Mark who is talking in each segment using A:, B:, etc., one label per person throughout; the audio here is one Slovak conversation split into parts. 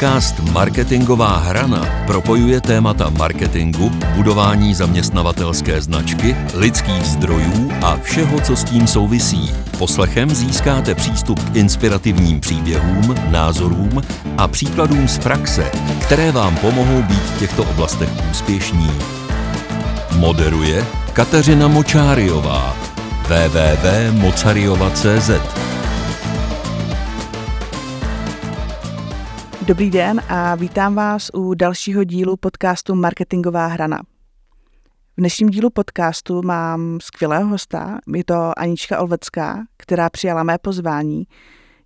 A: Podcast Marketingová hrana propojuje témata marketingu, budování zaměstnavatelské značky, lidských zdrojů a všeho, co s tím souvisí. Poslechem získáte přístup k inspirativním příběhům, názorům a příkladům z praxe, které vám pomohou být v těchto oblastech úspěšní. Moderuje Kateřina Močáriová www.mocariova.cz
B: Dobrý den a vítám vás u dalšího dílu podcastu Marketingová hrana. V dnešním dílu podcastu mám skvělého hosta, je to Anička Olvecká, která přijala mé pozvání.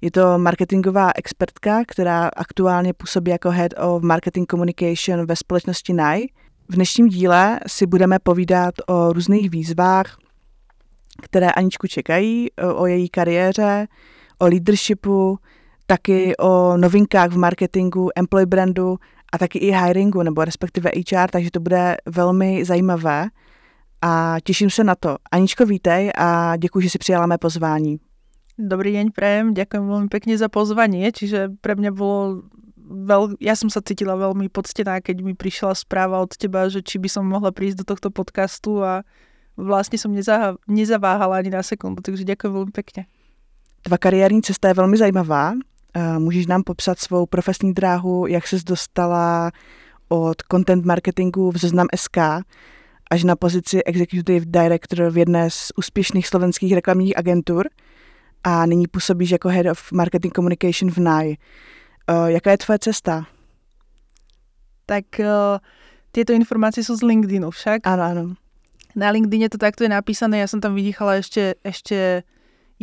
B: Je to marketingová expertka, která aktuálně působí jako Head of Marketing Communication ve společnosti NAI. V dnešním díle si budeme povídat o různých výzvách, které Aničku čekají, o její kariéře, o leadershipu, taky o novinkách v marketingu, employee brandu a taky i hiringu, nebo respektive HR, takže to bude velmi zajímavé a těším se na to. Aničko, vítej a děkuji, že si přijala mé pozvání.
C: Dobrý deň, prejem, ďakujem veľmi pekne za pozvanie, čiže pre mňa bolo veľ... ja som sa cítila veľmi poctená, keď mi prišla správa od teba, že či by som mohla prísť do tohto podcastu a vlastne som neza... nezaváhala ani na sekundu, takže ďakujem veľmi pekne.
B: Tvá kariérní cesta je velmi zajímavá. Můžeš nám popsat svou profesní dráhu, jak ses dostala od content marketingu v Zoznam SK až na pozici Executive Director v jedné z úspěšných slovenských reklamních agentur a nyní působíš jako Head of Marketing Communication v NAI. Eh, jaká je tvoje cesta?
C: Tak uh, tieto informácie sú z LinkedInu však.
B: Áno, áno.
C: Na LinkedIne to takto je napísané, ja som tam vydýchala ešte, ešte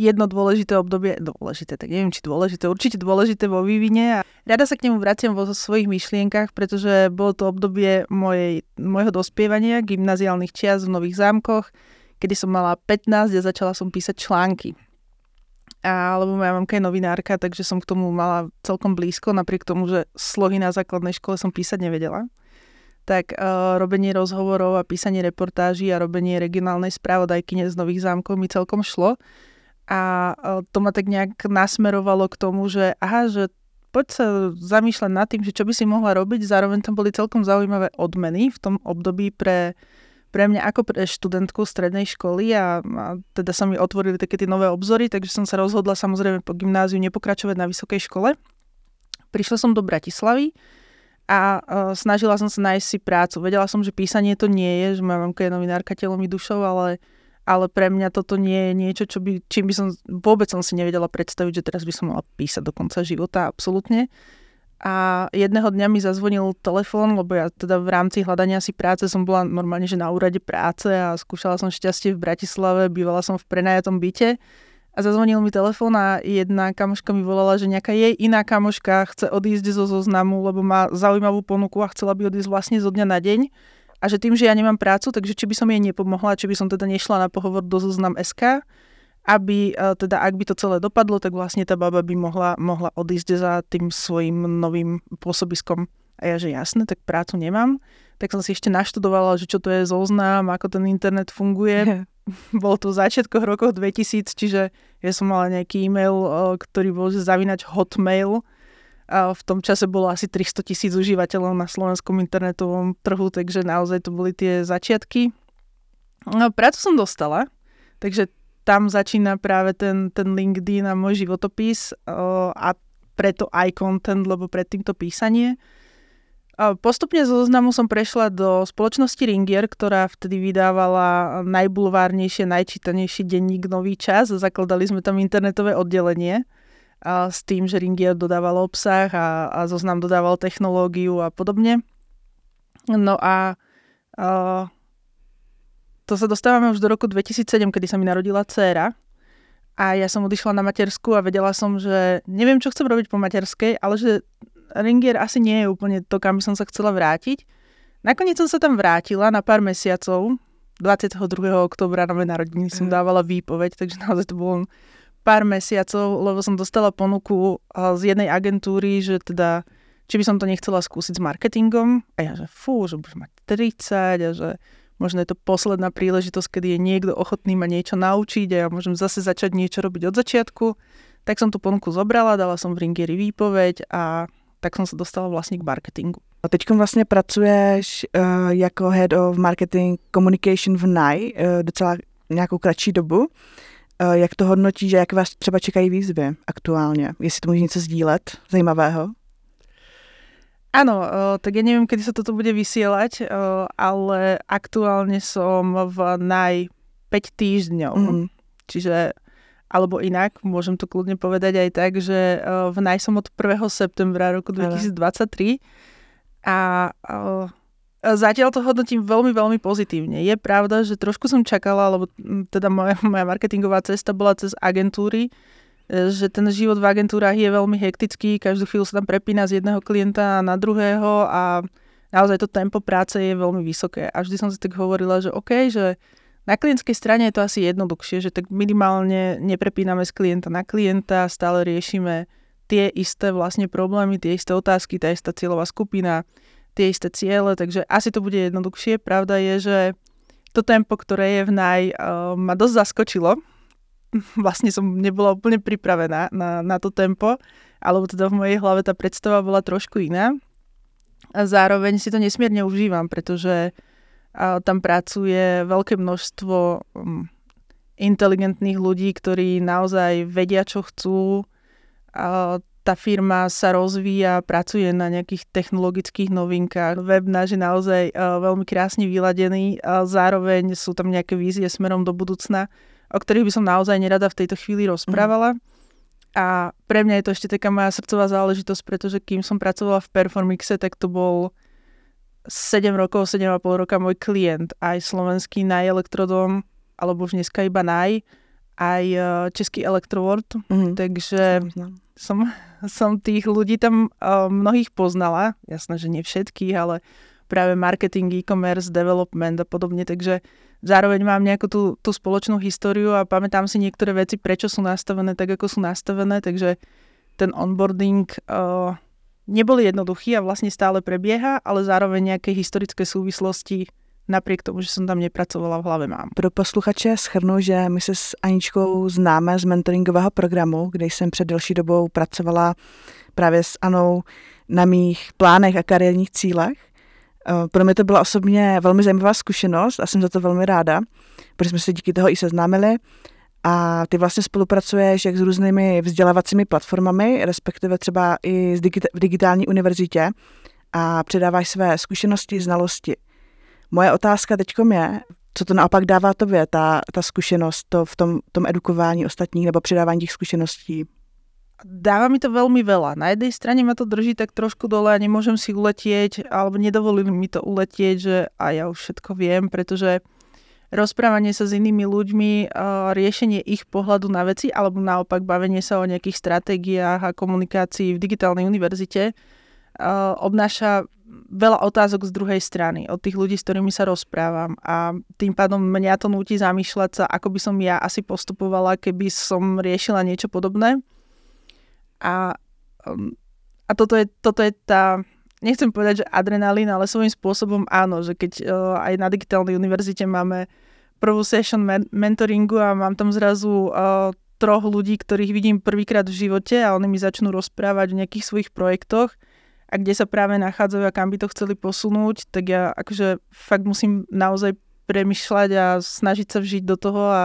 C: jedno dôležité obdobie, dôležité, tak neviem, či dôležité, určite dôležité vo vývine a rada sa k nemu vraciam vo svojich myšlienkach, pretože bolo to obdobie mojej, môjho dospievania, gymnaziálnych čias v Nových zámkoch, kedy som mala 15 a začala som písať články. A, lebo moja mamka je novinárka, takže som k tomu mala celkom blízko, napriek tomu, že slohy na základnej škole som písať nevedela tak uh, robenie rozhovorov a písanie reportáží a robenie regionálnej správodajkyne z Nových zámkov mi celkom šlo a to ma tak nejak nasmerovalo k tomu, že aha, že poď sa zamýšľať nad tým, že čo by si mohla robiť. Zároveň tam boli celkom zaujímavé odmeny v tom období pre, pre mňa ako pre študentku strednej školy a, a teda sa mi otvorili také tie nové obzory, takže som sa rozhodla samozrejme po gymnáziu nepokračovať na vysokej škole. Prišla som do Bratislavy a uh, snažila som sa nájsť si prácu. Vedela som, že písanie to nie je, že moja mamka je novinárka telom i dušou, ale ale pre mňa toto nie je niečo, čo by, čím by som, vôbec som si nevedela predstaviť, že teraz by som mala písať do konca života, absolútne. A jedného dňa mi zazvonil telefón, lebo ja teda v rámci hľadania si práce som bola normálne, že na úrade práce a skúšala som šťastie v Bratislave, bývala som v prenajatom byte a zazvonil mi telefón a jedna kamoška mi volala, že nejaká jej iná kamoška chce odísť zo zoznamu, lebo má zaujímavú ponuku a chcela by odísť vlastne zo dňa na deň a že tým, že ja nemám prácu, takže či by som jej nepomohla, či by som teda nešla na pohovor do zoznam SK, aby e, teda ak by to celé dopadlo, tak vlastne tá baba by mohla, mohla odísť za tým svojim novým pôsobiskom. A ja, že jasné, tak prácu nemám. Tak som si ešte naštudovala, že čo to je zoznam, ako ten internet funguje. Bolo to v začiatkoch rokov 2000, čiže ja som mala nejaký e-mail, e, ktorý bol zavinač hotmail, a v tom čase bolo asi 300 tisíc užívateľov na slovenskom internetovom trhu, takže naozaj to boli tie začiatky. No, prácu som dostala, takže tam začína práve ten, ten LinkedIn a môj životopis a preto aj content, lebo predtým to písanie. Postupne zo zoznamu som prešla do spoločnosti Ringier, ktorá vtedy vydávala najbulvárnejšie, najčítanejší denník Nový čas. Zakladali sme tam internetové oddelenie a s tým, že Ringier dodával obsah a, a zoznam dodával technológiu a podobne. No a, a to sa dostávame už do roku 2007, kedy sa mi narodila dcéra a ja som odišla na matersku a vedela som, že neviem, čo chcem robiť po materskej, ale že Ringier asi nie je úplne to, kam som sa chcela vrátiť. Nakoniec som sa tam vrátila na pár mesiacov. 22. oktobra na narodiny som mhm. dávala výpoveď, takže naozaj to bolo pár mesiacov, lebo som dostala ponuku z jednej agentúry, že teda, či by som to nechcela skúsiť s marketingom. A ja, že fú, že budem mať 30 a že možno je to posledná príležitosť, kedy je niekto ochotný ma niečo naučiť a ja môžem zase začať niečo robiť od začiatku. Tak som tú ponuku zobrala, dala som v Ringieri výpoveď a tak som sa dostala vlastne k marketingu.
B: A teď vlastně pracuješ uh, jako Head of Marketing Communication v NAI uh, docela nějakou kratší dobu. Uh, jak to hodnotí, že jak vás třeba čekají výzvy aktuálně? Jestli to může něco sdílet zajímavého?
C: Áno, tak ja neviem, kedy sa toto bude vysielať, ale aktuálne som v naj 5 týždňov. Mm. Čiže, alebo inak, môžem to kľudne povedať aj tak, že v naj som od 1. septembra roku 2023 a Zatiaľ to hodnotím veľmi, veľmi pozitívne. Je pravda, že trošku som čakala, lebo teda moja, moja marketingová cesta bola cez agentúry, že ten život v agentúrach je veľmi hektický, každú chvíľu sa tam prepína z jedného klienta na druhého a naozaj to tempo práce je veľmi vysoké. A vždy som si tak hovorila, že OK, že na klientskej strane je to asi jednoduchšie, že tak minimálne neprepíname z klienta na klienta, stále riešime tie isté vlastne problémy, tie isté otázky, tá istá cieľová skupina, tie isté ciele, takže asi to bude jednoduchšie. Pravda je, že to tempo, ktoré je v naj, uh, ma dosť zaskočilo, vlastne som nebola úplne pripravená na, na to tempo, alebo teda v mojej hlave tá predstava bola trošku iná. A zároveň si to nesmierne užívam, pretože a, tam pracuje veľké množstvo um, inteligentných ľudí, ktorí naozaj vedia, čo chcú. A, tá firma sa rozvíja, pracuje na nejakých technologických novinkách. Web náš je naozaj uh, veľmi krásne vyladený a zároveň sú tam nejaké vízie smerom do budúcna o ktorých by som naozaj nerada v tejto chvíli rozprávala. Mm. A pre mňa je to ešte taká moja srdcová záležitosť, pretože kým som pracovala v Performixe, tak to bol 7 rokov, 7,5 roka môj klient, aj slovenský Naj Elektrodom, alebo už dneska iba Naj, aj e, český Electroworld, mm. takže som, som tých ľudí tam uh, mnohých poznala, jasné, že nie všetkých, ale práve marketing, e-commerce, development a podobne, takže zároveň mám nejakú tú, tú spoločnú históriu a pamätám si niektoré veci, prečo sú nastavené tak, ako sú nastavené, takže ten onboarding uh, nebol jednoduchý a vlastne stále prebieha, ale zároveň nejaké historické súvislosti napriek tomu, že som tam nepracovala v hlave mám.
B: Pro posluchače schrnu, že my se s Aničkou známe z mentoringového programu, kde jsem před delší dobou pracovala právě s Anou na mých plánech a kariérních cílech. Eh, pro mě to byla osobně velmi zajímavá zkušenost a jsem za to velmi ráda, protože jsme se díky toho i seznámili. A ty vlastně spolupracuješ jak s různými vzdělávacími platformami, respektive třeba i v digitální univerzitě a předáváš své zkušenosti, znalosti. Moje otázka teď je, co to naopak dává tobě, ta, ta zkušenost to v tom, tom edukování ostatních nebo předávání těch zkušeností?
C: dáva mi to veľmi veľa. Na jednej strane ma to drží tak trošku dole a nemôžem si uletieť, alebo nedovolili mi to uletieť, že a ja už všetko viem, pretože rozprávanie sa s inými ľuďmi, riešenie ich pohľadu na veci, alebo naopak bavenie sa o nejakých stratégiách a komunikácii v digitálnej univerzite obnáša veľa otázok z druhej strany, od tých ľudí, s ktorými sa rozprávam a tým pádom mňa to nutí zamýšľať sa, ako by som ja asi postupovala, keby som riešila niečo podobné. A, um, a toto, je, toto je tá, nechcem povedať, že adrenalín, ale svojím spôsobom áno, že keď uh, aj na digitálnej univerzite máme prvú session men- mentoringu a mám tam zrazu uh, troch ľudí, ktorých vidím prvýkrát v živote a oni mi začnú rozprávať o nejakých svojich projektoch a kde sa práve nachádzajú a kam by to chceli posunúť, tak ja akože fakt musím naozaj premyšľať a snažiť sa vžiť do toho a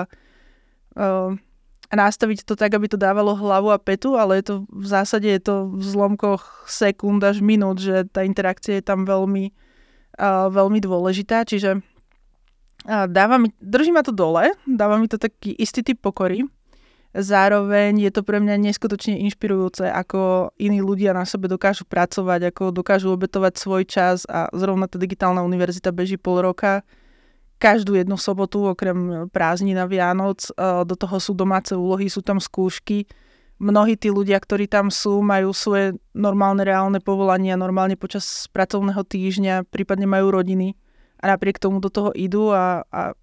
C: a nastaviť to tak, aby to dávalo hlavu a petu, ale je to v zásade je to v zlomkoch sekúnd až minút, že tá interakcia je tam veľmi, veľmi dôležitá, čiže dáva mi, drží ma to dole, dáva mi to taký istý typ pokory, zároveň je to pre mňa neskutočne inšpirujúce, ako iní ľudia na sebe dokážu pracovať, ako dokážu obetovať svoj čas a zrovna tá digitálna univerzita beží pol roka, každú jednu sobotu, okrem prázdnina Vianoc, e, do toho sú domáce úlohy, sú tam skúšky. Mnohí tí ľudia, ktorí tam sú, majú svoje normálne reálne povolania, normálne počas pracovného týždňa, prípadne majú rodiny a napriek tomu do toho idú a, a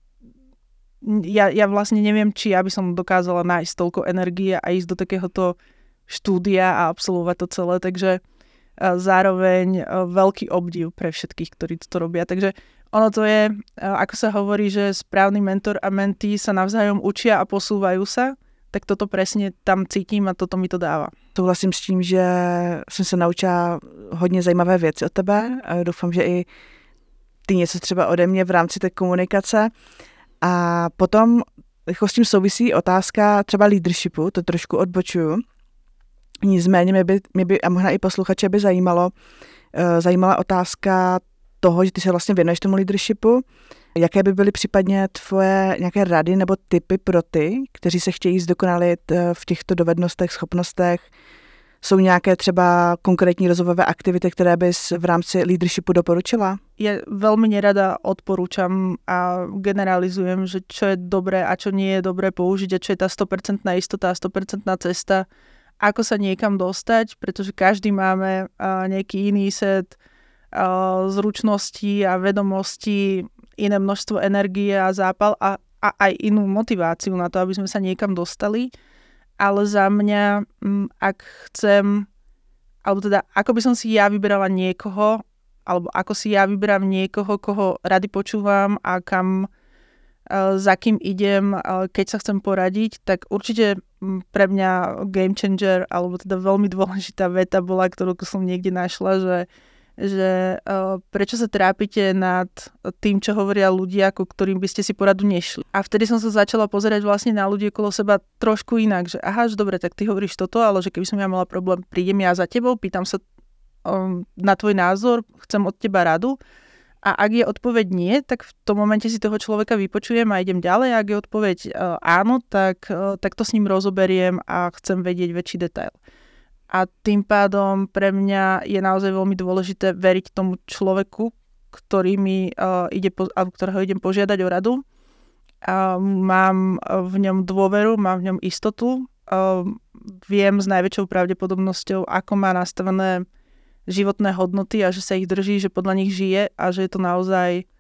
C: ja, ja vlastne neviem, či ja by som dokázala nájsť toľko energie a ísť do takéhoto štúdia a absolvovať to celé, takže e, zároveň e, veľký obdiv pre všetkých, ktorí to robia. Takže ono to je, e, ako sa hovorí, že správny mentor a mentí sa navzájom učia a posúvajú sa, tak toto presne tam cítím a toto mi to dáva.
B: Souhlasím s tím, že jsem se naučila hodně zajímavé věci od tebe. Doufám, že i ty něco třeba ode mě v rámci té komunikace. A potom s tím souvisí otázka třeba leadershipu, to trošku odbočuju. Nicméně mě by, mě by a možná i posluchače by zajímalo, uh, zajímala otázka toho, že ty se vlastně věnuješ tomu leadershipu. Jaké by byly případně tvoje nějaké rady nebo typy pro ty, kteří se chtějí zdokonalit eh, v těchto dovednostech, schopnostech? Jsou nějaké třeba konkrétní rozvojové aktivity, které bys v rámci leadershipu doporučila?
C: Ja veľmi nerada odporúčam a generalizujem, že čo je dobré a čo nie je dobré použiť a čo je tá 100% istota a 100% cesta, ako sa niekam dostať, pretože každý máme nejaký iný set zručností a vedomostí, iné množstvo energie a zápal a, a aj inú motiváciu na to, aby sme sa niekam dostali ale za mňa, mm, ak chcem, alebo teda ako by som si ja vyberala niekoho, alebo ako si ja vyberám niekoho, koho rady počúvam a kam, e, za kým idem, e, keď sa chcem poradiť, tak určite mm, pre mňa game changer, alebo teda veľmi dôležitá veta bola, ktorú som niekde našla, že že uh, prečo sa trápite nad tým, čo hovoria ľudia, ako ktorým by ste si poradu nešli. A vtedy som sa začala pozerať vlastne na ľudí okolo seba trošku inak, že aha, že dobre, tak ty hovoríš toto, ale že keby som ja mala problém, prídem ja za tebou, pýtam sa um, na tvoj názor, chcem od teba radu. A ak je odpoveď nie, tak v tom momente si toho človeka vypočujem a idem ďalej. Ak je odpoveď uh, áno, tak, uh, tak to s ním rozoberiem a chcem vedieť väčší detail a tým pádom pre mňa je naozaj veľmi dôležité veriť tomu človeku, ktorý mi, uh, ide po, alebo ktorého idem požiadať o radu. Uh, mám v ňom dôveru, mám v ňom istotu, uh, viem s najväčšou pravdepodobnosťou, ako má nastavené životné hodnoty a že sa ich drží, že podľa nich žije a že je to naozaj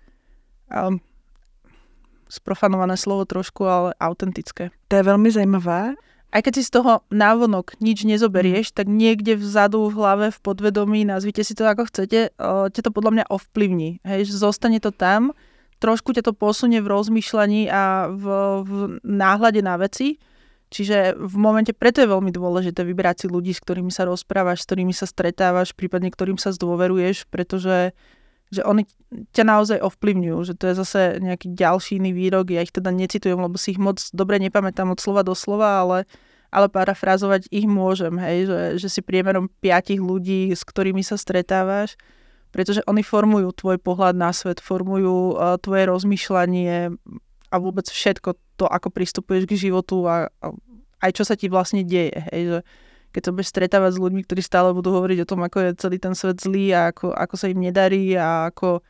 C: um, sprofanované slovo trošku, ale autentické.
B: To je veľmi zajímavé
C: aj keď si z toho návonok nič nezoberieš, tak niekde vzadu v hlave, v podvedomí, nazvite si to ako chcete, ťa to podľa mňa ovplyvní. Hej, že zostane to tam, trošku ťa to posunie v rozmýšľaní a v, v náhľade na veci. Čiže v momente, preto je veľmi dôležité vybrať si ľudí, s ktorými sa rozprávaš, s ktorými sa stretávaš, prípadne ktorým sa zdôveruješ, pretože že oni ťa naozaj ovplyvňujú, že to je zase nejaký ďalší iný výrok, ja ich teda necitujem, lebo si ich moc dobre nepamätám od slova do slova, ale, ale parafrázovať ich môžem, hej, že, že si priemerom piatich ľudí, s ktorými sa stretávaš, pretože oni formujú tvoj pohľad na svet, formujú uh, tvoje rozmýšľanie a vôbec všetko to, ako pristupuješ k životu a, a aj čo sa ti vlastne deje, hej, že keď sa budeš stretávať s ľuďmi, ktorí stále budú hovoriť o tom, ako je celý ten svet zlý a ako, ako sa im nedarí a ako,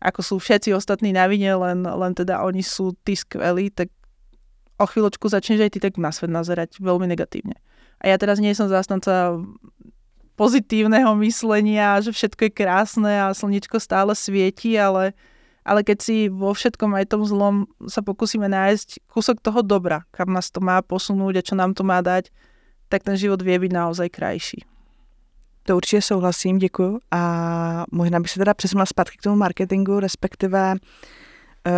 C: ako sú všetci ostatní na vine, len, len teda oni sú tí skvelí, tak o chvíľočku začneš aj ty tak na svet nazerať veľmi negatívne. A ja teraz nie som zástanca pozitívneho myslenia, že všetko je krásne a slničko stále svieti, ale, ale keď si vo všetkom aj tom zlom sa pokúsime nájsť kúsok toho dobra, kam nás to má posunúť a čo nám to má dať, tak ten život vie byť naozaj krajší.
B: To určitě souhlasím, děkuji. A možná bych se teda přesunula zpátky k tomu marketingu, respektive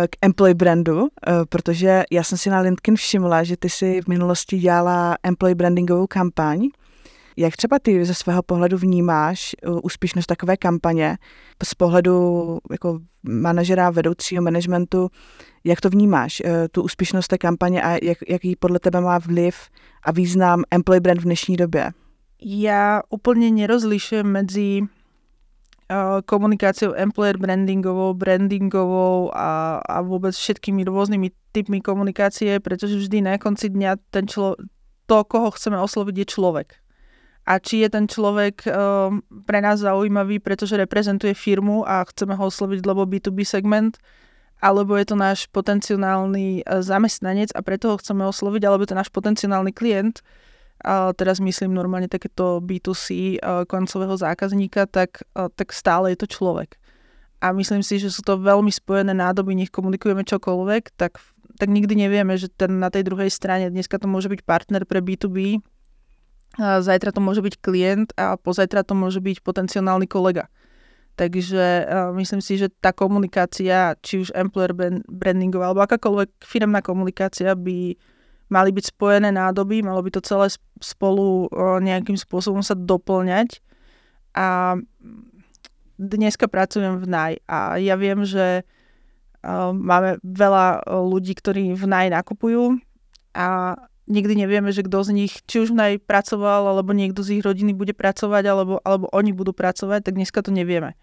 B: k employee brandu, eh, protože já jsem si na LinkedIn všimla, že ty si v minulosti dělala employee brandingovou kampaň. Jak třeba ty ze svého pohledu vnímáš eh, úspěšnost takové kampaně z pohledu jako manažera, vedoucího managementu? Jak to vnímáš, tu úspěšnost té kampaně a jak, jaký podle tebe má vliv a význam employee brand v dnešní době?
C: Ja úplne nerozlišujem medzi komunikáciou employer brandingovou, brandingovou a, a vôbec všetkými rôznymi typmi komunikácie, pretože vždy na konci dňa ten člo- to, koho chceme osloviť, je človek. A či je ten človek uh, pre nás zaujímavý, pretože reprezentuje firmu a chceme ho osloviť, lebo B2B segment, alebo je to náš potenciálny e, zamestnanec a preto ho chceme osloviť, alebo je to náš potenciálny klient, a teraz myslím normálne takéto B2C e, koncového zákazníka, tak, e, tak stále je to človek. A myslím si, že sú to veľmi spojené nádoby, nech komunikujeme čokoľvek, tak, tak nikdy nevieme, že ten na tej druhej strane, dneska to môže byť partner pre B2B, a zajtra to môže byť klient a pozajtra to môže byť potenciálny kolega. Takže uh, myslím si, že tá komunikácia, či už employer brandingová alebo akákoľvek firmná komunikácia by mali byť spojené nádoby, malo by to celé spolu nejakým spôsobom sa doplňať. A dneska pracujem v NAJ a ja viem, že máme veľa ľudí, ktorí v NAJ nakupujú a nikdy nevieme, že kto z nich, či už v NAJ pracoval, alebo niekto z ich rodiny bude pracovať, alebo, alebo oni budú pracovať, tak dneska to nevieme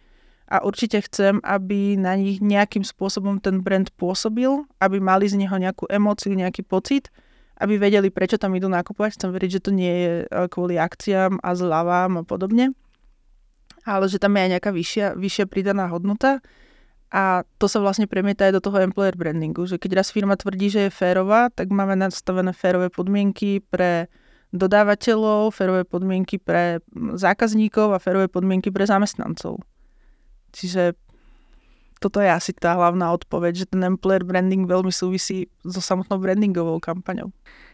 C: a určite chcem, aby na nich nejakým spôsobom ten brand pôsobil, aby mali z neho nejakú emóciu, nejaký pocit, aby vedeli, prečo tam idú nakupovať. Chcem veriť, že to nie je e, kvôli akciám a zľavám a podobne, ale že tam je aj nejaká vyššia, vyššia pridaná hodnota. A to sa vlastne premieta aj do toho employer brandingu, že keď raz firma tvrdí, že je férová, tak máme nastavené férové podmienky pre dodávateľov, férové podmienky pre zákazníkov a férové podmienky pre zamestnancov. Čiže toto je asi tá hlavná odpoveď, že ten employer branding veľmi súvisí so samotnou brandingovou kampaňou.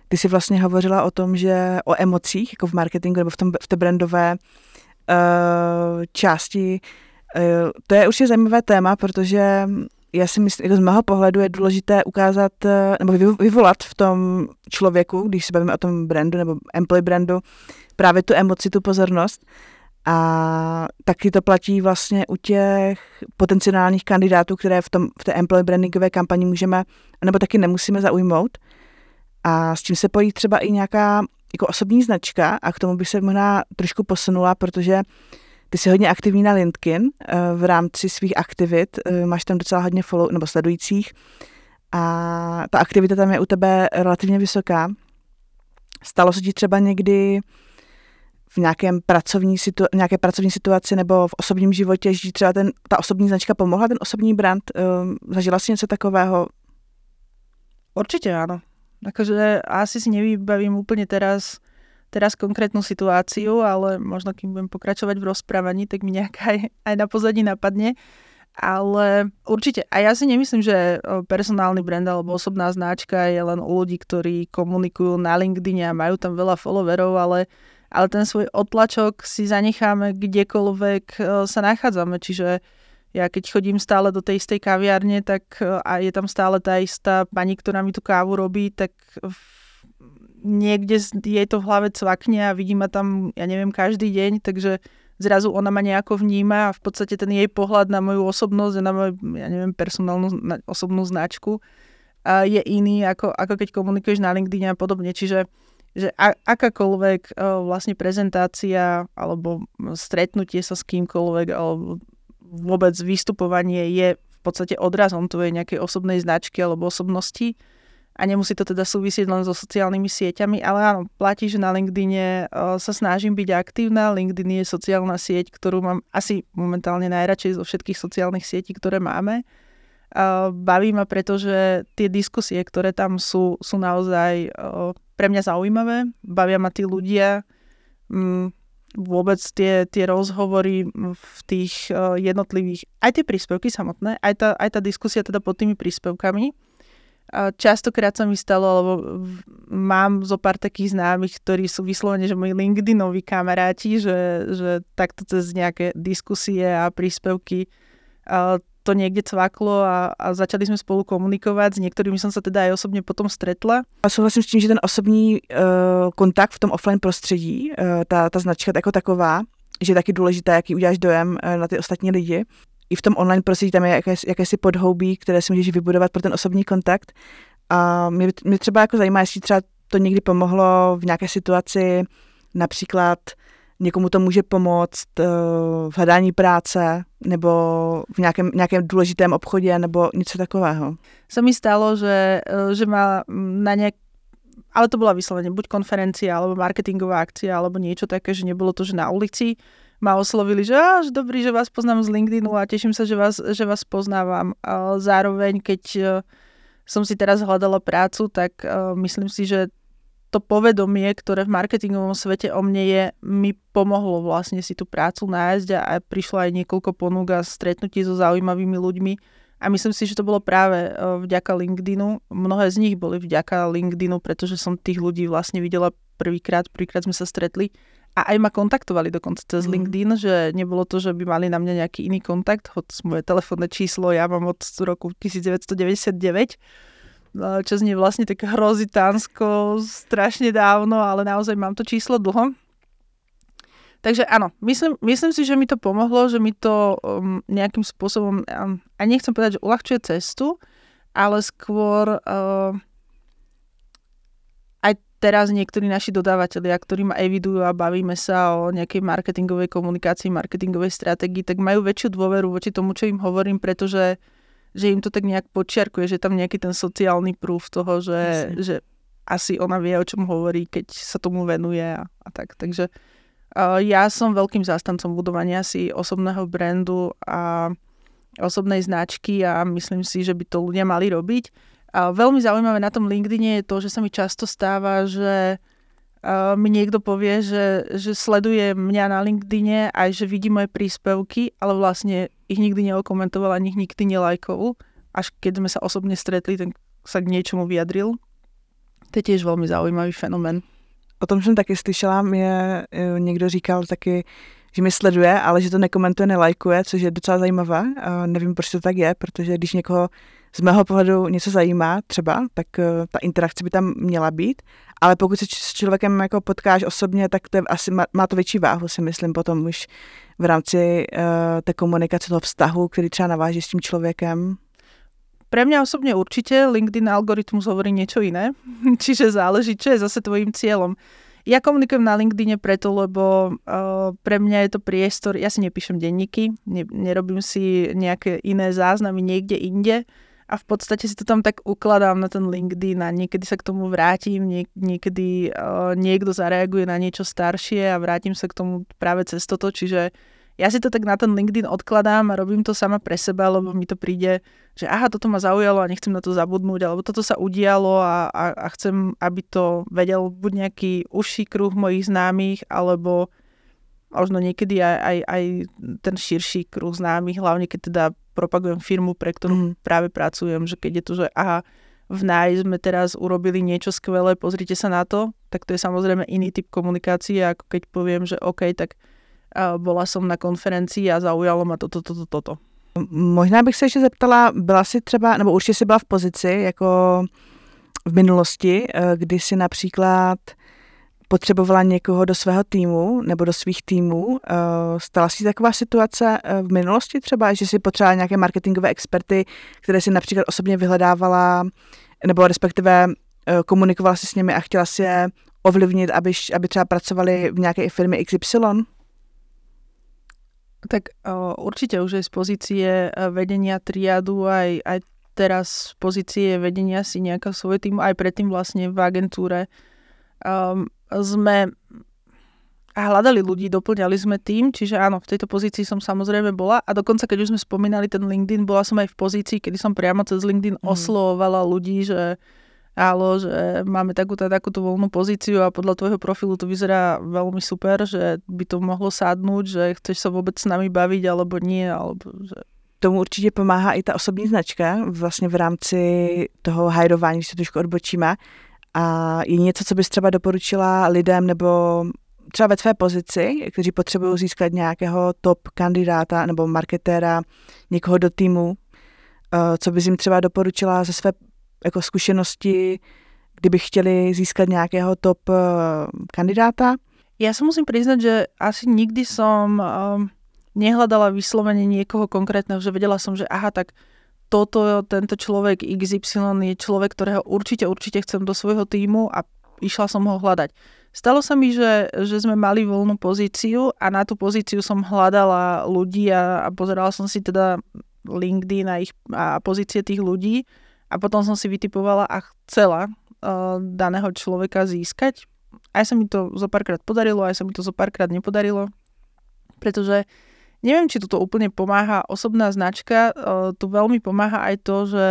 B: Ty si vlastně hovořila o tom, že o emocích, jako v marketingu nebo v, tom, v té brandové uh, části. Uh, to je určitě zajímavé téma, protože já si myslím, z mého pohledu je důležité ukázat nebo vyvolat v tom člověku, když se bavíme o tom brandu nebo employee brandu, právě tu emoci, tu pozornost. A taky to platí vlastně u těch potenciálních kandidátů, které v, tom, v té employee brandingové kampani můžeme, nebo taky nemusíme zaujmout. A s tím se pojí třeba i nějaká jako osobní značka a k tomu bych se možná trošku posunula, protože ty jsi hodně aktivní na LinkedIn eh, v rámci svých aktivit, eh, máš tam docela hodně follow, nebo sledujících a ta aktivita tam je u tebe relativně vysoká. Stalo se ti třeba někdy v nějakém pracovní situ, nějaké pracovní situaci nebo v osobním životě, že třeba ten, ta osobní značka pomohla, ten osobní brand? Um, zažila si něco takového?
C: Určite áno. Akože asi si nevybavím úplne teraz, teraz konkrétnu situáciu, ale možno kým budem pokračovať v rozprávaní, tak mi nejaká aj, aj na pozadí napadne. Ale určite, a ja si nemyslím, že personálny brand alebo osobná značka je len u ľudí, ktorí komunikujú na LinkedIn a majú tam veľa followerov, ale ale ten svoj otlačok si zanecháme kdekoľvek e, sa nachádzame. Čiže ja keď chodím stále do tej istej kaviárne, tak e, a je tam stále tá istá pani, ktorá mi tú kávu robí, tak niekde jej to v hlave cvakne a vidí ma tam, ja neviem, každý deň, takže zrazu ona ma nejako vníma a v podstate ten jej pohľad na moju osobnosť a na moju, ja neviem, personálnu osobnú značku je iný, ako, ako keď komunikuješ na LinkedIn a podobne. Čiže že akákoľvek o, vlastne prezentácia alebo stretnutie sa s kýmkoľvek alebo vôbec vystupovanie je v podstate odrazom tvojej nejakej osobnej značky alebo osobnosti a nemusí to teda súvisieť len so sociálnymi sieťami, ale áno, platí, že na LinkedIne sa snažím byť aktívna. LinkedIn je sociálna sieť, ktorú mám asi momentálne najradšej zo všetkých sociálnych sietí, ktoré máme. Baví ma, pretože tie diskusie, ktoré tam sú, sú naozaj pre mňa zaujímavé, bavia ma tí ľudia, mm, vôbec tie, tie rozhovory v tých jednotlivých, aj tie príspevky samotné, aj tá, aj tá diskusia teda pod tými príspevkami. Častokrát sa mi stalo, lebo mám zo pár takých známych, ktorí sú vyslovene, že moji LinkedInoví kamaráti, že, že takto cez nejaké diskusie a príspevky to niekde cvaklo a, a začali sme spolu komunikovať. S niektorými som sa teda aj osobne potom stretla.
B: A souhlasím s tím, že ten osobní uh, kontakt v tom offline prostředí, uh, ta, ta značka jako taková, že je taky důležité, jaký uděláš dojem uh, na ty ostatní lidi. I v tom online prostředí tam je jaké, jakési podhoubí, které si můžeš vybudovat pro ten osobní kontakt. A mě, třeba jako zajímá, jestli třeba to někdy pomohlo v nějaké situaci, například někomu to může pomoct uh, v hledání práce nebo v nějakém, nějakém důležitém obchodě nebo něco takového.
C: Sa mi stalo, že, eh, že ma na nejak ale to bola vyslovene buď konferencia, alebo marketingová akcia, alebo niečo také, že nebolo to, že na ulici ma oslovili, že, že dobrý, že vás poznám z LinkedInu a teším sa, že vás, že vás poznávam. Zároveň, keď eh, som si teraz hľadala prácu, tak myslím si, že to povedomie, ktoré v marketingovom svete o mne je, mi pomohlo vlastne si tú prácu nájsť a, a prišlo aj niekoľko ponúk a stretnutí so zaujímavými ľuďmi. A myslím si, že to bolo práve e, vďaka LinkedInu. Mnohé z nich boli vďaka LinkedInu, pretože som tých ľudí vlastne videla prvýkrát, prvýkrát sme sa stretli a aj ma kontaktovali dokonca cez mm. LinkedIn, že nebolo to, že by mali na mňa nejaký iný kontakt, hoď moje telefónne číslo ja mám od roku 1999, čo znie vlastne tak hrozitánsko, strašne dávno, ale naozaj mám to číslo dlho. Takže áno, myslím, myslím si, že mi to pomohlo, že mi to um, nejakým spôsobom, um, a nechcem povedať, že uľahčuje cestu, ale skôr uh, aj teraz niektorí naši dodávateľia, ktorí ma evidujú a bavíme sa o nejakej marketingovej komunikácii, marketingovej stratégii, tak majú väčšiu dôveru voči tomu, čo im hovorím, pretože že im to tak nejak počiarkuje, že tam nejaký ten sociálny prúf toho, že, že asi ona vie, o čom hovorí, keď sa tomu venuje a, a tak. Takže uh, ja som veľkým zástancom budovania si osobného brandu a osobnej značky a myslím si, že by to ľudia mali robiť. A veľmi zaujímavé na tom LinkedIne je to, že sa mi často stáva, že uh, mi niekto povie, že, že sleduje mňa na LinkedIne aj že vidí moje príspevky, ale vlastne ich nikdy neokomentoval ani ich nikdy nelajkoval. Až keď sme sa osobne stretli, tak sa k niečomu vyjadril. To je tiež veľmi zaujímavý fenomén.
B: O tom jsem taky slyšela, mě e, někdo říkal taky, že mi sleduje, ale že to nekomentuje, nelajkuje, což je docela zajímavé. Nevím, proč to tak je, protože když někoho z mého pohledu něco zajímá třeba, tak e, ta interakce by tam měla být, ale pokud se s člověkem jako potkáš osobně, tak to je, asi má, má to větší váhu, si myslím, potom už v rámci uh, té komunikace, toho vztahu, který třeba naváží s tím člověkem.
C: Pre mňa osobne určite LinkedIn algoritmus hovorí niečo iné, čiže záleží, čo je zase tvojim cieľom. Ja komunikujem na LinkedIne preto, lebo uh, pre mňa je to priestor, ja si nepíšem denníky, ne, nerobím si nejaké iné záznamy niekde inde a v podstate si to tam tak ukladám na ten LinkedIn a niekedy sa k tomu vrátim, niek- niekedy uh, niekto zareaguje na niečo staršie a vrátim sa k tomu práve cez toto, čiže ja si to tak na ten LinkedIn odkladám a robím to sama pre seba, lebo mi to príde, že aha, toto ma zaujalo a nechcem na to zabudnúť, alebo toto sa udialo a, a, a chcem, aby to vedel buď nejaký užší kruh mojich známych, alebo možno niekedy aj, aj, aj ten širší kruh známych, hlavne keď teda propagujem firmu, pre ktorú mm. práve pracujem, že keď je to, že aha, v NAI sme teraz urobili niečo skvelé, pozrite sa na to, tak to je samozrejme iný typ komunikácie, ako keď poviem, že OK, tak bola som na konferencii a zaujalo ma toto, toto, toto.
B: Možná bych se ještě zeptala, byla si třeba, nebo určitě si byla v pozici, jako v minulosti, eh, kdy si například potřebovala někoho do svého týmu nebo do svých týmů. Eh, stala si taková situace eh, v minulosti třeba, že si potřebovala nějaké marketingové experty, které si například osobně vyhledávala, nebo respektive komunikovala si s nimi a chtěla si je ovlivnit, aby, aby třeba pracovali v nějaké firmě XY?
C: Tak o, určite už aj z pozície vedenia triadu, aj, aj teraz z pozície vedenia si nejaká svoje tým, aj predtým vlastne v agentúre um, sme a hľadali ľudí, doplňali sme tým, čiže áno, v tejto pozícii som samozrejme bola a dokonca keď už sme spomínali ten LinkedIn, bola som aj v pozícii, kedy som priamo cez LinkedIn mm. oslovovala ľudí, že álo, že máme takúto takúto voľnú pozíciu a podľa tvojho profilu to vyzerá veľmi super, že by to mohlo sadnúť, že chceš sa vôbec s nami baviť alebo nie, alebo že
B: tomu určitě pomáhá i ta osobní značka vlastně v rámci toho hajrování, když se trošku odbočíme. A je něco, co bys třeba doporučila lidem nebo třeba ve tvé pozici, kteří potřebují získat nějakého top kandidáta nebo marketéra, někoho do týmu, eh, co bys jim třeba doporučila ze své jako zkušenosti, kdyby chtěli získat nějakého top uh, kandidáta?
C: Ja sa musím priznať, že asi nikdy som um, nehľadala vyslovene niekoho konkrétneho, že vedela som, že aha, tak toto, tento človek XY je človek, ktorého určite, určite chcem do svojho týmu a išla som ho hľadať. Stalo sa mi, že, že sme mali voľnú pozíciu a na tú pozíciu som hľadala ľudí a, a pozerala som si teda LinkedIn a, ich, a pozície tých ľudí a potom som si vytipovala a chcela uh, daného človeka získať. Aj sa mi to zo párkrát podarilo, aj sa mi to zo párkrát nepodarilo, pretože neviem, či tu to úplne pomáha. Osobná značka, uh, tu veľmi pomáha aj to, že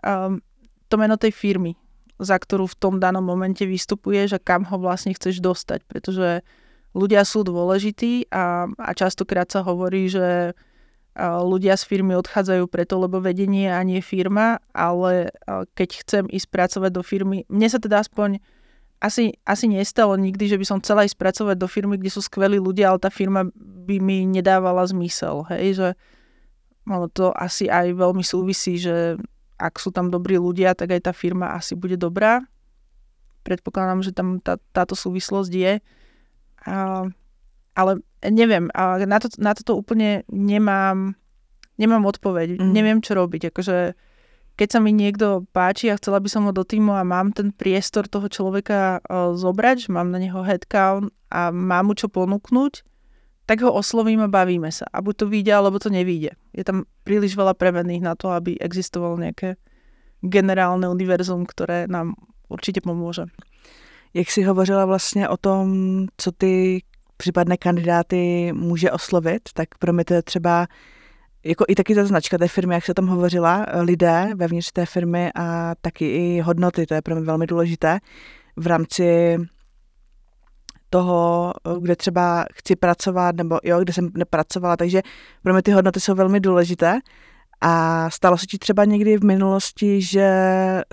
C: um, to meno tej firmy, za ktorú v tom danom momente vystupuješ a kam ho vlastne chceš dostať, pretože ľudia sú dôležití a, a častokrát sa hovorí, že ľudia z firmy odchádzajú preto, lebo vedenie a nie firma, ale keď chcem ísť pracovať do firmy, mne sa teda aspoň asi, asi nestalo nikdy, že by som chcela ísť pracovať do firmy, kde sú skvelí ľudia, ale tá firma by mi nedávala zmysel, hej, že ono to asi aj veľmi súvisí, že ak sú tam dobrí ľudia, tak aj tá firma asi bude dobrá. Predpokladám, že tam tá, táto súvislosť je. A, ale neviem, a na, to, na toto úplne nemám, nemám odpoveď. Mm. Neviem, čo robiť. Akože, keď sa mi niekto páči a chcela by som ho do týmu a mám ten priestor toho človeka uh, zobrať, mám na neho headcount a mám mu čo ponúknuť, tak ho oslovím a bavíme sa. A buď to vyjde, alebo to nevyjde. Je tam príliš veľa premenných na to, aby existovalo nejaké generálne univerzum, ktoré nám určitě pomůže.
B: Jak jsi hovořila vlastně o tom, co ty případné kandidáty může oslovit, tak pro mě to je třeba jako i taky ta značka té firmy, jak se tam hovořila, lidé vevnitř té firmy a taky i hodnoty, to je pro mě velmi důležité v rámci toho, kde třeba chci pracovat, nebo jo, kde jsem nepracovala, takže pro mě ty hodnoty jsou velmi důležité. A stalo se ti třeba někdy v minulosti, že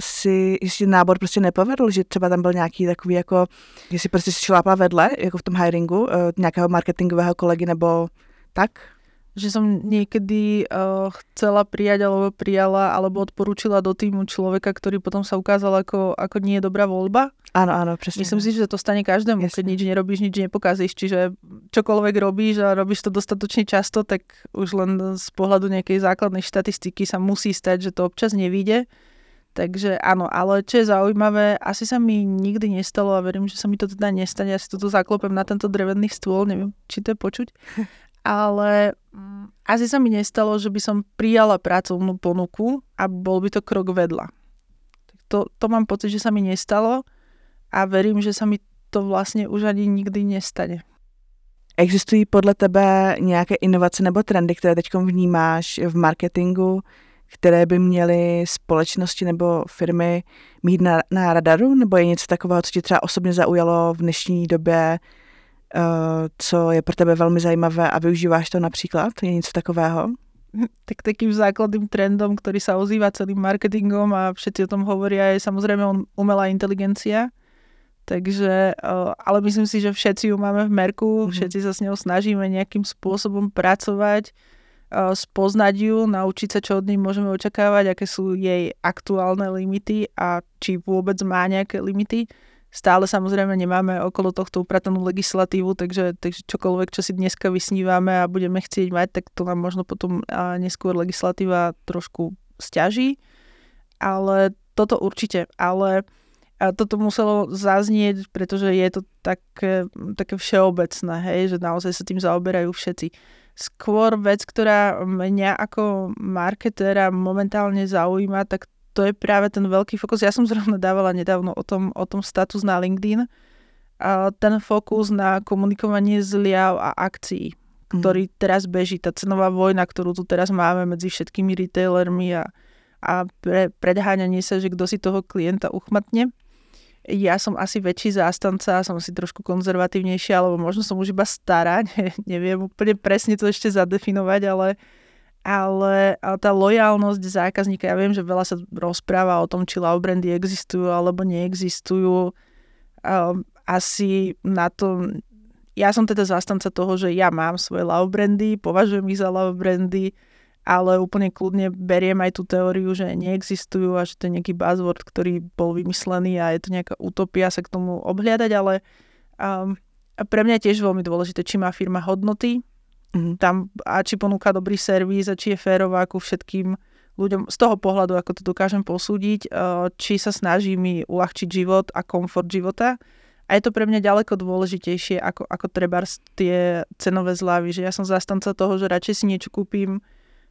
B: si, že si nábor prostě nepovedl, že třeba tam byl nějaký takový jako, že si prostě šlápla vedle, jako v tom hiringu, uh, nějakého marketingového kolegy nebo tak?
C: Že som niekedy uh, chcela prijať alebo prijala alebo odporúčila do týmu človeka, ktorý potom sa ukázal ako, ako nie je dobrá voľba.
B: Áno, áno, presne.
C: Myslím si, že to stane každému, Jasne. keď nič nerobíš, nič nepokazíš. Čiže čokoľvek robíš a robíš to dostatočne často, tak už len z pohľadu nejakej základnej štatistiky sa musí stať, že to občas nevíde. Takže áno, ale čo je zaujímavé, asi sa mi nikdy nestalo a verím, že sa mi to teda nestane. Ja si toto zaklopem na tento drevený stôl, neviem, či to je počuť. ale asi sa mi nestalo, že by som prijala pracovnú ponuku a bol by to krok vedľa. To, to mám pocit, že sa mi nestalo a verím, že sa mi to vlastne už ani nikdy nestane.
B: Existují podle tebe nějaké inovace nebo trendy, které teď vnímáš v marketingu, které by měly společnosti nebo firmy mít na, na radaru? Nebo je něco takového, co ti třeba osobně zaujalo v dnešní době, co je pro tebe velmi zajímavé a využíváš to například? Je něco takového?
C: Tak takým základným trendom, ktorý sa ozýva celým marketingom a všetci o tom hovoria, je samozrejme umelá inteligencia. Takže, eh, ale myslím si, že všetci ju máme v merku, mm-hmm. všetci sa s ňou snažíme nejakým spôsobom pracovať, eh, spoznať ju, naučiť sa, čo od nej môžeme očakávať, aké sú jej aktuálne limity a či vôbec má nejaké limity Stále samozrejme nemáme okolo tohto upratanú legislatívu, takže, takže čokoľvek, čo si dneska vysnívame a budeme chcieť mať, tak to nám možno potom a neskôr legislatíva trošku stiaží. Ale toto určite. Ale a toto muselo zaznieť, pretože je to také, také všeobecné, hej, že naozaj sa tým zaoberajú všetci. Skôr vec, ktorá mňa ako marketéra momentálne zaujíma, tak to je práve ten veľký fokus. Ja som zrovna dávala nedávno o tom, o tom status na LinkedIn. A ten fokus na komunikovanie zliav a akcií, mhm. ktorý mm. teraz beží. Tá cenová vojna, ktorú tu teraz máme medzi všetkými retailermi a, a pre, predháňanie sa, že kto si toho klienta uchmatne. Ja som asi väčší zástanca, som si trošku konzervatívnejšia, alebo možno som už iba stará, ne, neviem úplne presne to ešte zadefinovať, ale uh, ale tá lojálnosť zákazníka, ja viem, že veľa sa rozpráva o tom, či love brandy existujú alebo neexistujú. Um, asi na to, ja som teda zastanca toho, že ja mám svoje love brandy, považujem ich za love brandy, ale úplne kľudne beriem aj tú teóriu, že neexistujú a že to je nejaký buzzword, ktorý bol vymyslený a je to nejaká utopia sa k tomu obhliadať, ale um, pre mňa je tiež veľmi dôležité, či má firma hodnoty, Mm-hmm. Tam, a či ponúka dobrý servis, a či je férová ku všetkým ľuďom z toho pohľadu, ako to dokážem posúdiť, eh, či sa snaží mi uľahčiť život a komfort života. A je to pre mňa ďaleko dôležitejšie ako, ako treba tie cenové zľavy, že ja som zastanca toho, že radšej si niečo kúpim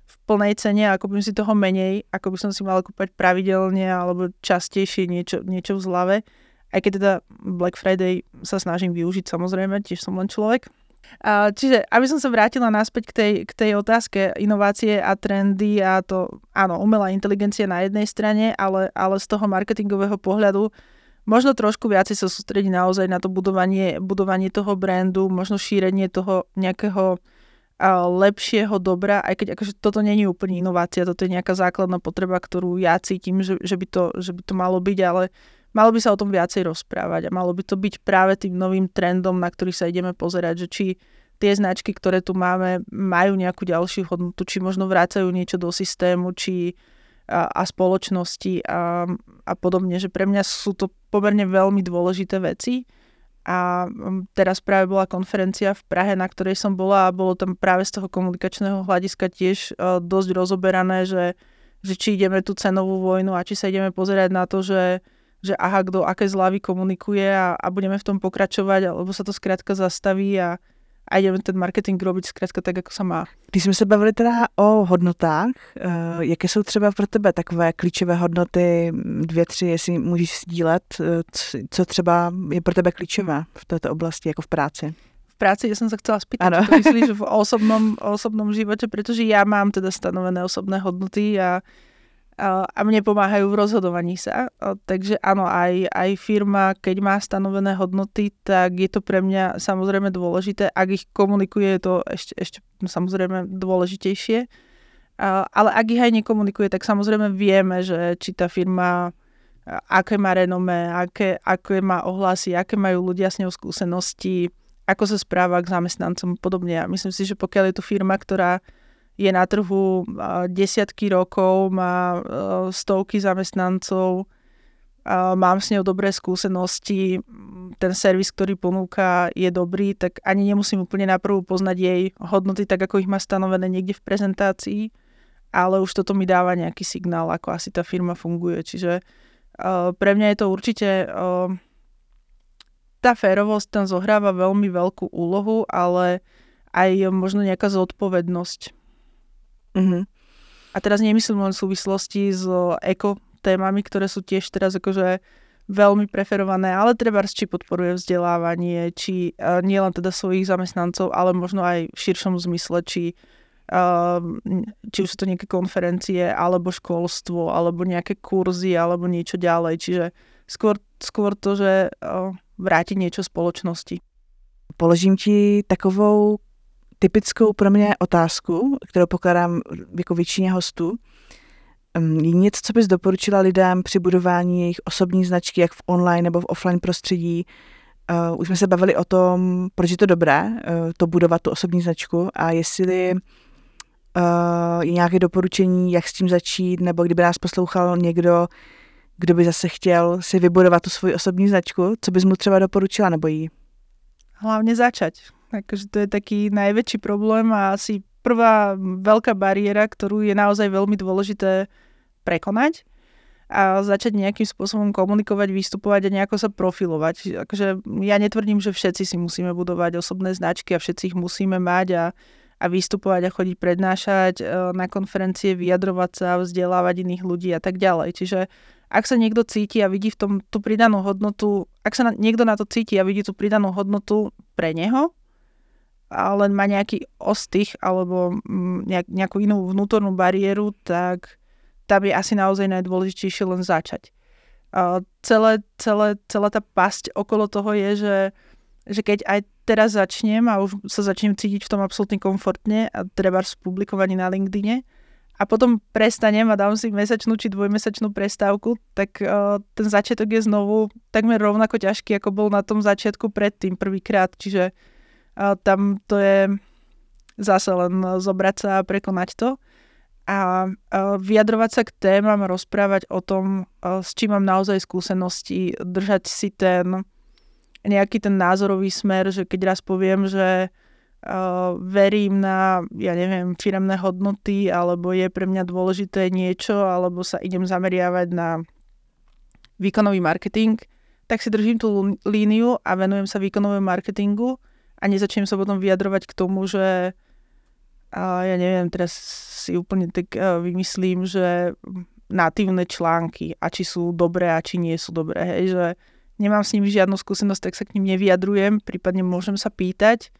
C: v plnej cene a kúpim si toho menej, ako by som si mala kúpať pravidelne alebo častejšie niečo, niečo v zlave. Aj keď teda Black Friday sa snažím využiť samozrejme, tiež som len človek. Čiže, aby som sa vrátila naspäť k tej, k tej otázke inovácie a trendy a to, áno, umelá inteligencia na jednej strane, ale, ale z toho marketingového pohľadu možno trošku viacej sa sústrediť naozaj na to budovanie, budovanie toho brandu, možno šírenie toho nejakého lepšieho dobra, aj keď akože toto není úplne inovácia, toto je nejaká základná potreba, ktorú ja cítim, že, že, by, to, že by to malo byť, ale malo by sa o tom viacej rozprávať a malo by to byť práve tým novým trendom, na ktorý sa ideme pozerať, že či tie značky, ktoré tu máme, majú nejakú ďalšiu hodnotu, či možno vrácajú niečo do systému, či a, a spoločnosti a, a podobne, že pre mňa sú to pomerne veľmi dôležité veci. A teraz práve bola konferencia v Prahe, na ktorej som bola a bolo tam práve z toho komunikačného hľadiska tiež dosť rozoberané, že, že či ideme tú cenovú vojnu a či sa ideme pozerať na to, že že aha, kto aké zľavy komunikuje a, a budeme v tom pokračovať, alebo sa to skrátka zastaví a, a ideme ten marketing robiť zkrátka tak, jako sa má.
B: Když jsme se bavili teda o hodnotách, uh, jaké jsou třeba pro tebe takové klíčové hodnoty, dvě, tři, jestli můžeš sdílet, uh, co třeba je pro tebe klíčové v této oblasti, jako v práci?
C: V práci, ja som sa chcela spýtať, ano. čo myslíš v osobnom, osobnom živote, pretože ja mám teda stanovené osobné hodnoty a a mne pomáhajú v rozhodovaní sa. Takže áno, aj, aj firma, keď má stanovené hodnoty, tak je to pre mňa samozrejme dôležité. Ak ich komunikuje, je to ešte, ešte samozrejme dôležitejšie. Ale ak ich aj nekomunikuje, tak samozrejme vieme, že či tá firma aké má renome, aké, aké má ohlasy, aké majú ľudia s ňou skúsenosti, ako sa správa k zamestnancom a podobne. A myslím si, že pokiaľ je tu firma, ktorá je na trhu desiatky rokov, má stovky zamestnancov, mám s ňou dobré skúsenosti, ten servis, ktorý ponúka, je dobrý, tak ani nemusím úplne naprvu poznať jej hodnoty, tak ako ich má stanovené niekde v prezentácii, ale už toto mi dáva nejaký signál, ako asi tá firma funguje. Čiže pre mňa je to určite tá férovosť tam zohráva veľmi veľkú úlohu, ale aj možno nejaká zodpovednosť
B: Mm-hmm.
C: A teraz nemyslím len v súvislosti s eko témami, ktoré sú tiež teraz akože veľmi preferované, ale treba či podporuje vzdelávanie, či uh, nie len teda svojich zamestnancov, ale možno aj v širšom zmysle, či, uh, či už sú to nejaké konferencie, alebo školstvo, alebo nejaké kurzy, alebo niečo ďalej. Čiže skôr, skôr to, že uh, vráti niečo spoločnosti.
B: Položím ti takovou typickou pro mě otázku, kterou pokládám jako většině hostů. Je něco, co bys doporučila lidem při budování jejich osobní značky, jak v online nebo v offline prostředí? Uh, už jsme se bavili o tom, proč je to dobré, uh, to budovat tu osobní značku a jestli uh, je nějaké doporučení, jak s tím začít, nebo kdyby nás poslouchal někdo, kdo by zase chtěl si vybudovat tu svoji osobní značku, co bys mu třeba doporučila nebo jí?
C: Hlavne začať. Akože to je taký najväčší problém a asi prvá veľká bariéra, ktorú je naozaj veľmi dôležité prekonať a začať nejakým spôsobom komunikovať, vystupovať a nejako sa profilovať. Akože ja netvrdím, že všetci si musíme budovať osobné značky a všetci ich musíme mať a, a vystupovať a chodiť prednášať e, na konferencie, vyjadrovať sa, vzdelávať iných ľudí a tak ďalej. Čiže ak sa niekto cíti a vidí v tom tú pridanú hodnotu, ak sa na, niekto na to cíti a vidí tú pridanú hodnotu pre neho, a len má nejaký ostých alebo mm, nejak, nejakú inú vnútornú bariéru, tak tam je asi naozaj najdôležitejšie len začať. A celé, celé, celá tá pasť okolo toho je, že, že keď aj teraz začnem a už sa začnem cítiť v tom absolútne komfortne a treba publikovaní na LinkedIne a potom prestanem a dám si mesačnú či dvojmesačnú prestávku, tak uh, ten začiatok je znovu takmer rovnako ťažký, ako bol na tom začiatku predtým prvýkrát. Čiže a tam to je zase len zobrať sa a prekonať to. A vyjadrovať sa k témam, rozprávať o tom, s čím mám naozaj skúsenosti, držať si ten nejaký ten názorový smer, že keď raz poviem, že verím na, ja neviem, firemné hodnoty, alebo je pre mňa dôležité niečo, alebo sa idem zameriavať na výkonový marketing, tak si držím tú líniu a venujem sa výkonovému marketingu a nezačnem sa potom vyjadrovať k tomu, že a ja neviem, teraz si úplne tak vymyslím, že natívne články a či sú dobré a či nie sú dobré, hej, že nemám s nimi žiadnu skúsenosť, tak sa k ním nevyjadrujem, prípadne môžem sa pýtať,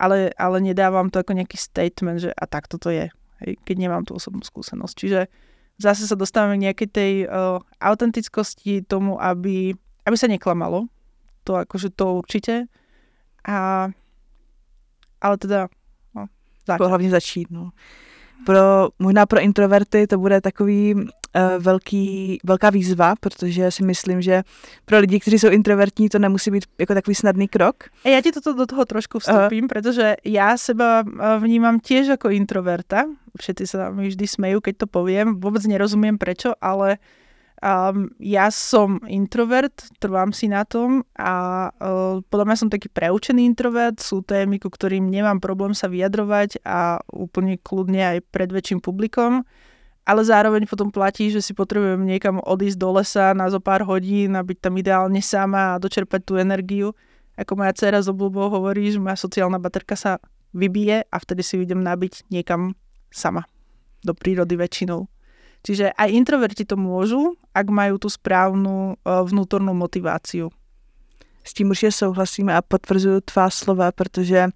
C: ale, ale nedávam to ako nejaký statement, že a tak toto je, hej, keď nemám tú osobnú skúsenosť. Čiže zase sa dostávame k nejakej tej uh, autentickosti tomu, aby, aby sa neklamalo. To akože to určite. A ale teda, no,
B: začít. Hlavně začít, no. pro, možná pro introverty to bude takový uh, velký, velká výzva, protože si myslím, že pro lidi, kteří jsou introvertní, to nemusí být jako takový snadný krok.
C: Já ti toto do toho trošku vstupím, uh. protože já seba vnímam tiež jako introverta. Všetci sa mi vždy smejú, keď to poviem. Vôbec nerozumiem prečo, ale Um, ja som introvert, trvám si na tom a uh, podľa mňa som taký preučený introvert. Sú témy, ku ktorým nemám problém sa vyjadrovať a úplne kľudne aj pred väčším publikom. Ale zároveň potom platí, že si potrebujem niekam odísť do lesa na zo pár hodín a byť tam ideálne sama a dočerpať tú energiu. Ako moja dcera z obľubou hovorí, že moja sociálna baterka sa vybije a vtedy si idem nabiť niekam sama. Do prírody väčšinou. Čiže aj introverti to môžu, ak majú tú správnu uh, vnútornú motiváciu.
B: S tím určitě souhlasím a potvrzuju tvá slova, protože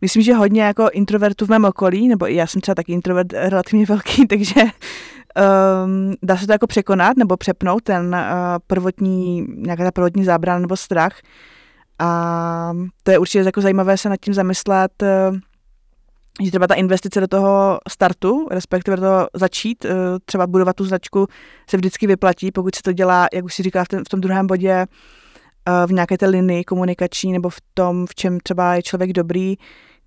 B: myslím, že hodně jako introvertů v mém okolí, nebo já jsem třeba taky introvert relativně velký, takže um, dá se to jako překonat nebo přepnout ten uh, prvotní, nějaká ta prvotní zábrana nebo strach. A to je určitě jako zajímavé se nad tím zamyslet, uh, že třeba ta investice do toho startu, respektive do toho začít, eh, třeba budovat tu značku, se vždycky vyplatí, pokud se to dělá, jak už si říká v, ten, v tom druhém bodě, eh, v nějaké té linii komunikační nebo v tom, v čem třeba je člověk dobrý,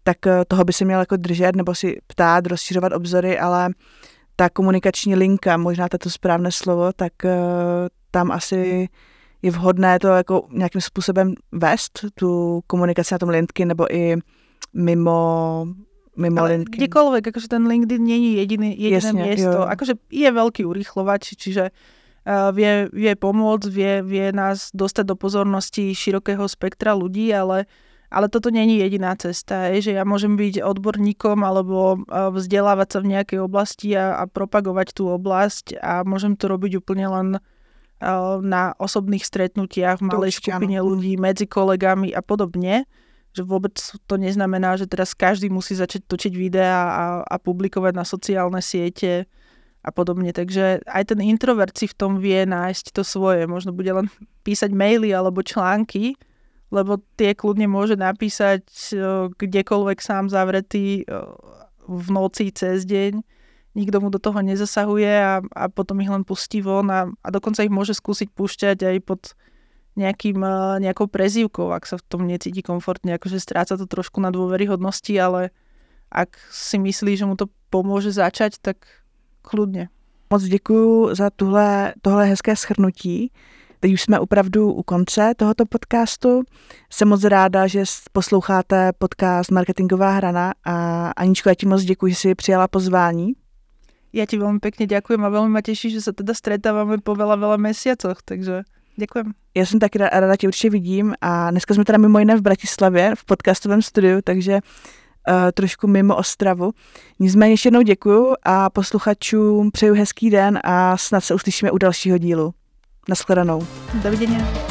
B: tak eh, toho by se měl jako držet nebo si ptát, rozšiřovat obzory, ale ta komunikační linka, možná to správné slovo, tak tam asi je vhodné to jako nějakým způsobem vést, tu komunikaci na tom lintky nebo i mimo mimo Ale LinkedIn.
C: Kdekoľvek, akože ten LinkedIn nie je jediné, jediné Jasne, miesto. Jo. Akože je veľký urýchlovač, čiže uh, vie, vie pomôcť, vie, vie nás dostať do pozornosti širokého spektra ľudí, ale ale toto není jediná cesta, je, že ja môžem byť odborníkom alebo vzdelávať sa v nejakej oblasti a, a propagovať tú oblasť a môžem to robiť úplne len na osobných stretnutiach v malej skupine ľudí, medzi kolegami a podobne že vôbec to neznamená, že teraz každý musí začať točiť videá a, a publikovať na sociálne siete a podobne. Takže aj ten introvert si v tom vie nájsť to svoje. Možno bude len písať maily alebo články, lebo tie kľudne môže napísať kdekoľvek sám zavretý v noci cez deň. Nikto mu do toho nezasahuje a, a potom ich len pustí von a, a dokonca ich môže skúsiť púšťať aj pod nejakým, eh, nejakou prezývkou, ak sa v tom necíti komfortne, akože stráca to trošku na dôveryhodnosti, ale ak si myslí, že mu to pomôže začať, tak kľudně.
B: Moc děkuji za tuhle, tohle hezké schrnutí. Teď už jsme opravdu u konce tohoto podcastu. Jsem moc ráda, že posloucháte podcast Marketingová hrana a Aničko, já ti moc děkuji, že jsi přijala pozvání.
C: Ja ti veľmi pekne ďakujem a veľmi ma teší, že sa teda stretávame po veľa, veľa mesiacoch, takže Děkujem.
B: Já jsem taky ráda, tě určitě vidím a dneska jsme teda mimo jiné v Bratislavě v podcastovém studiu, takže uh, trošku mimo Ostravu. Nicméně ještě jednou děkuju a posluchačům přeju hezký den a snad se uslyšíme u dalšího dílu. Naschledanou.
C: Doviděně.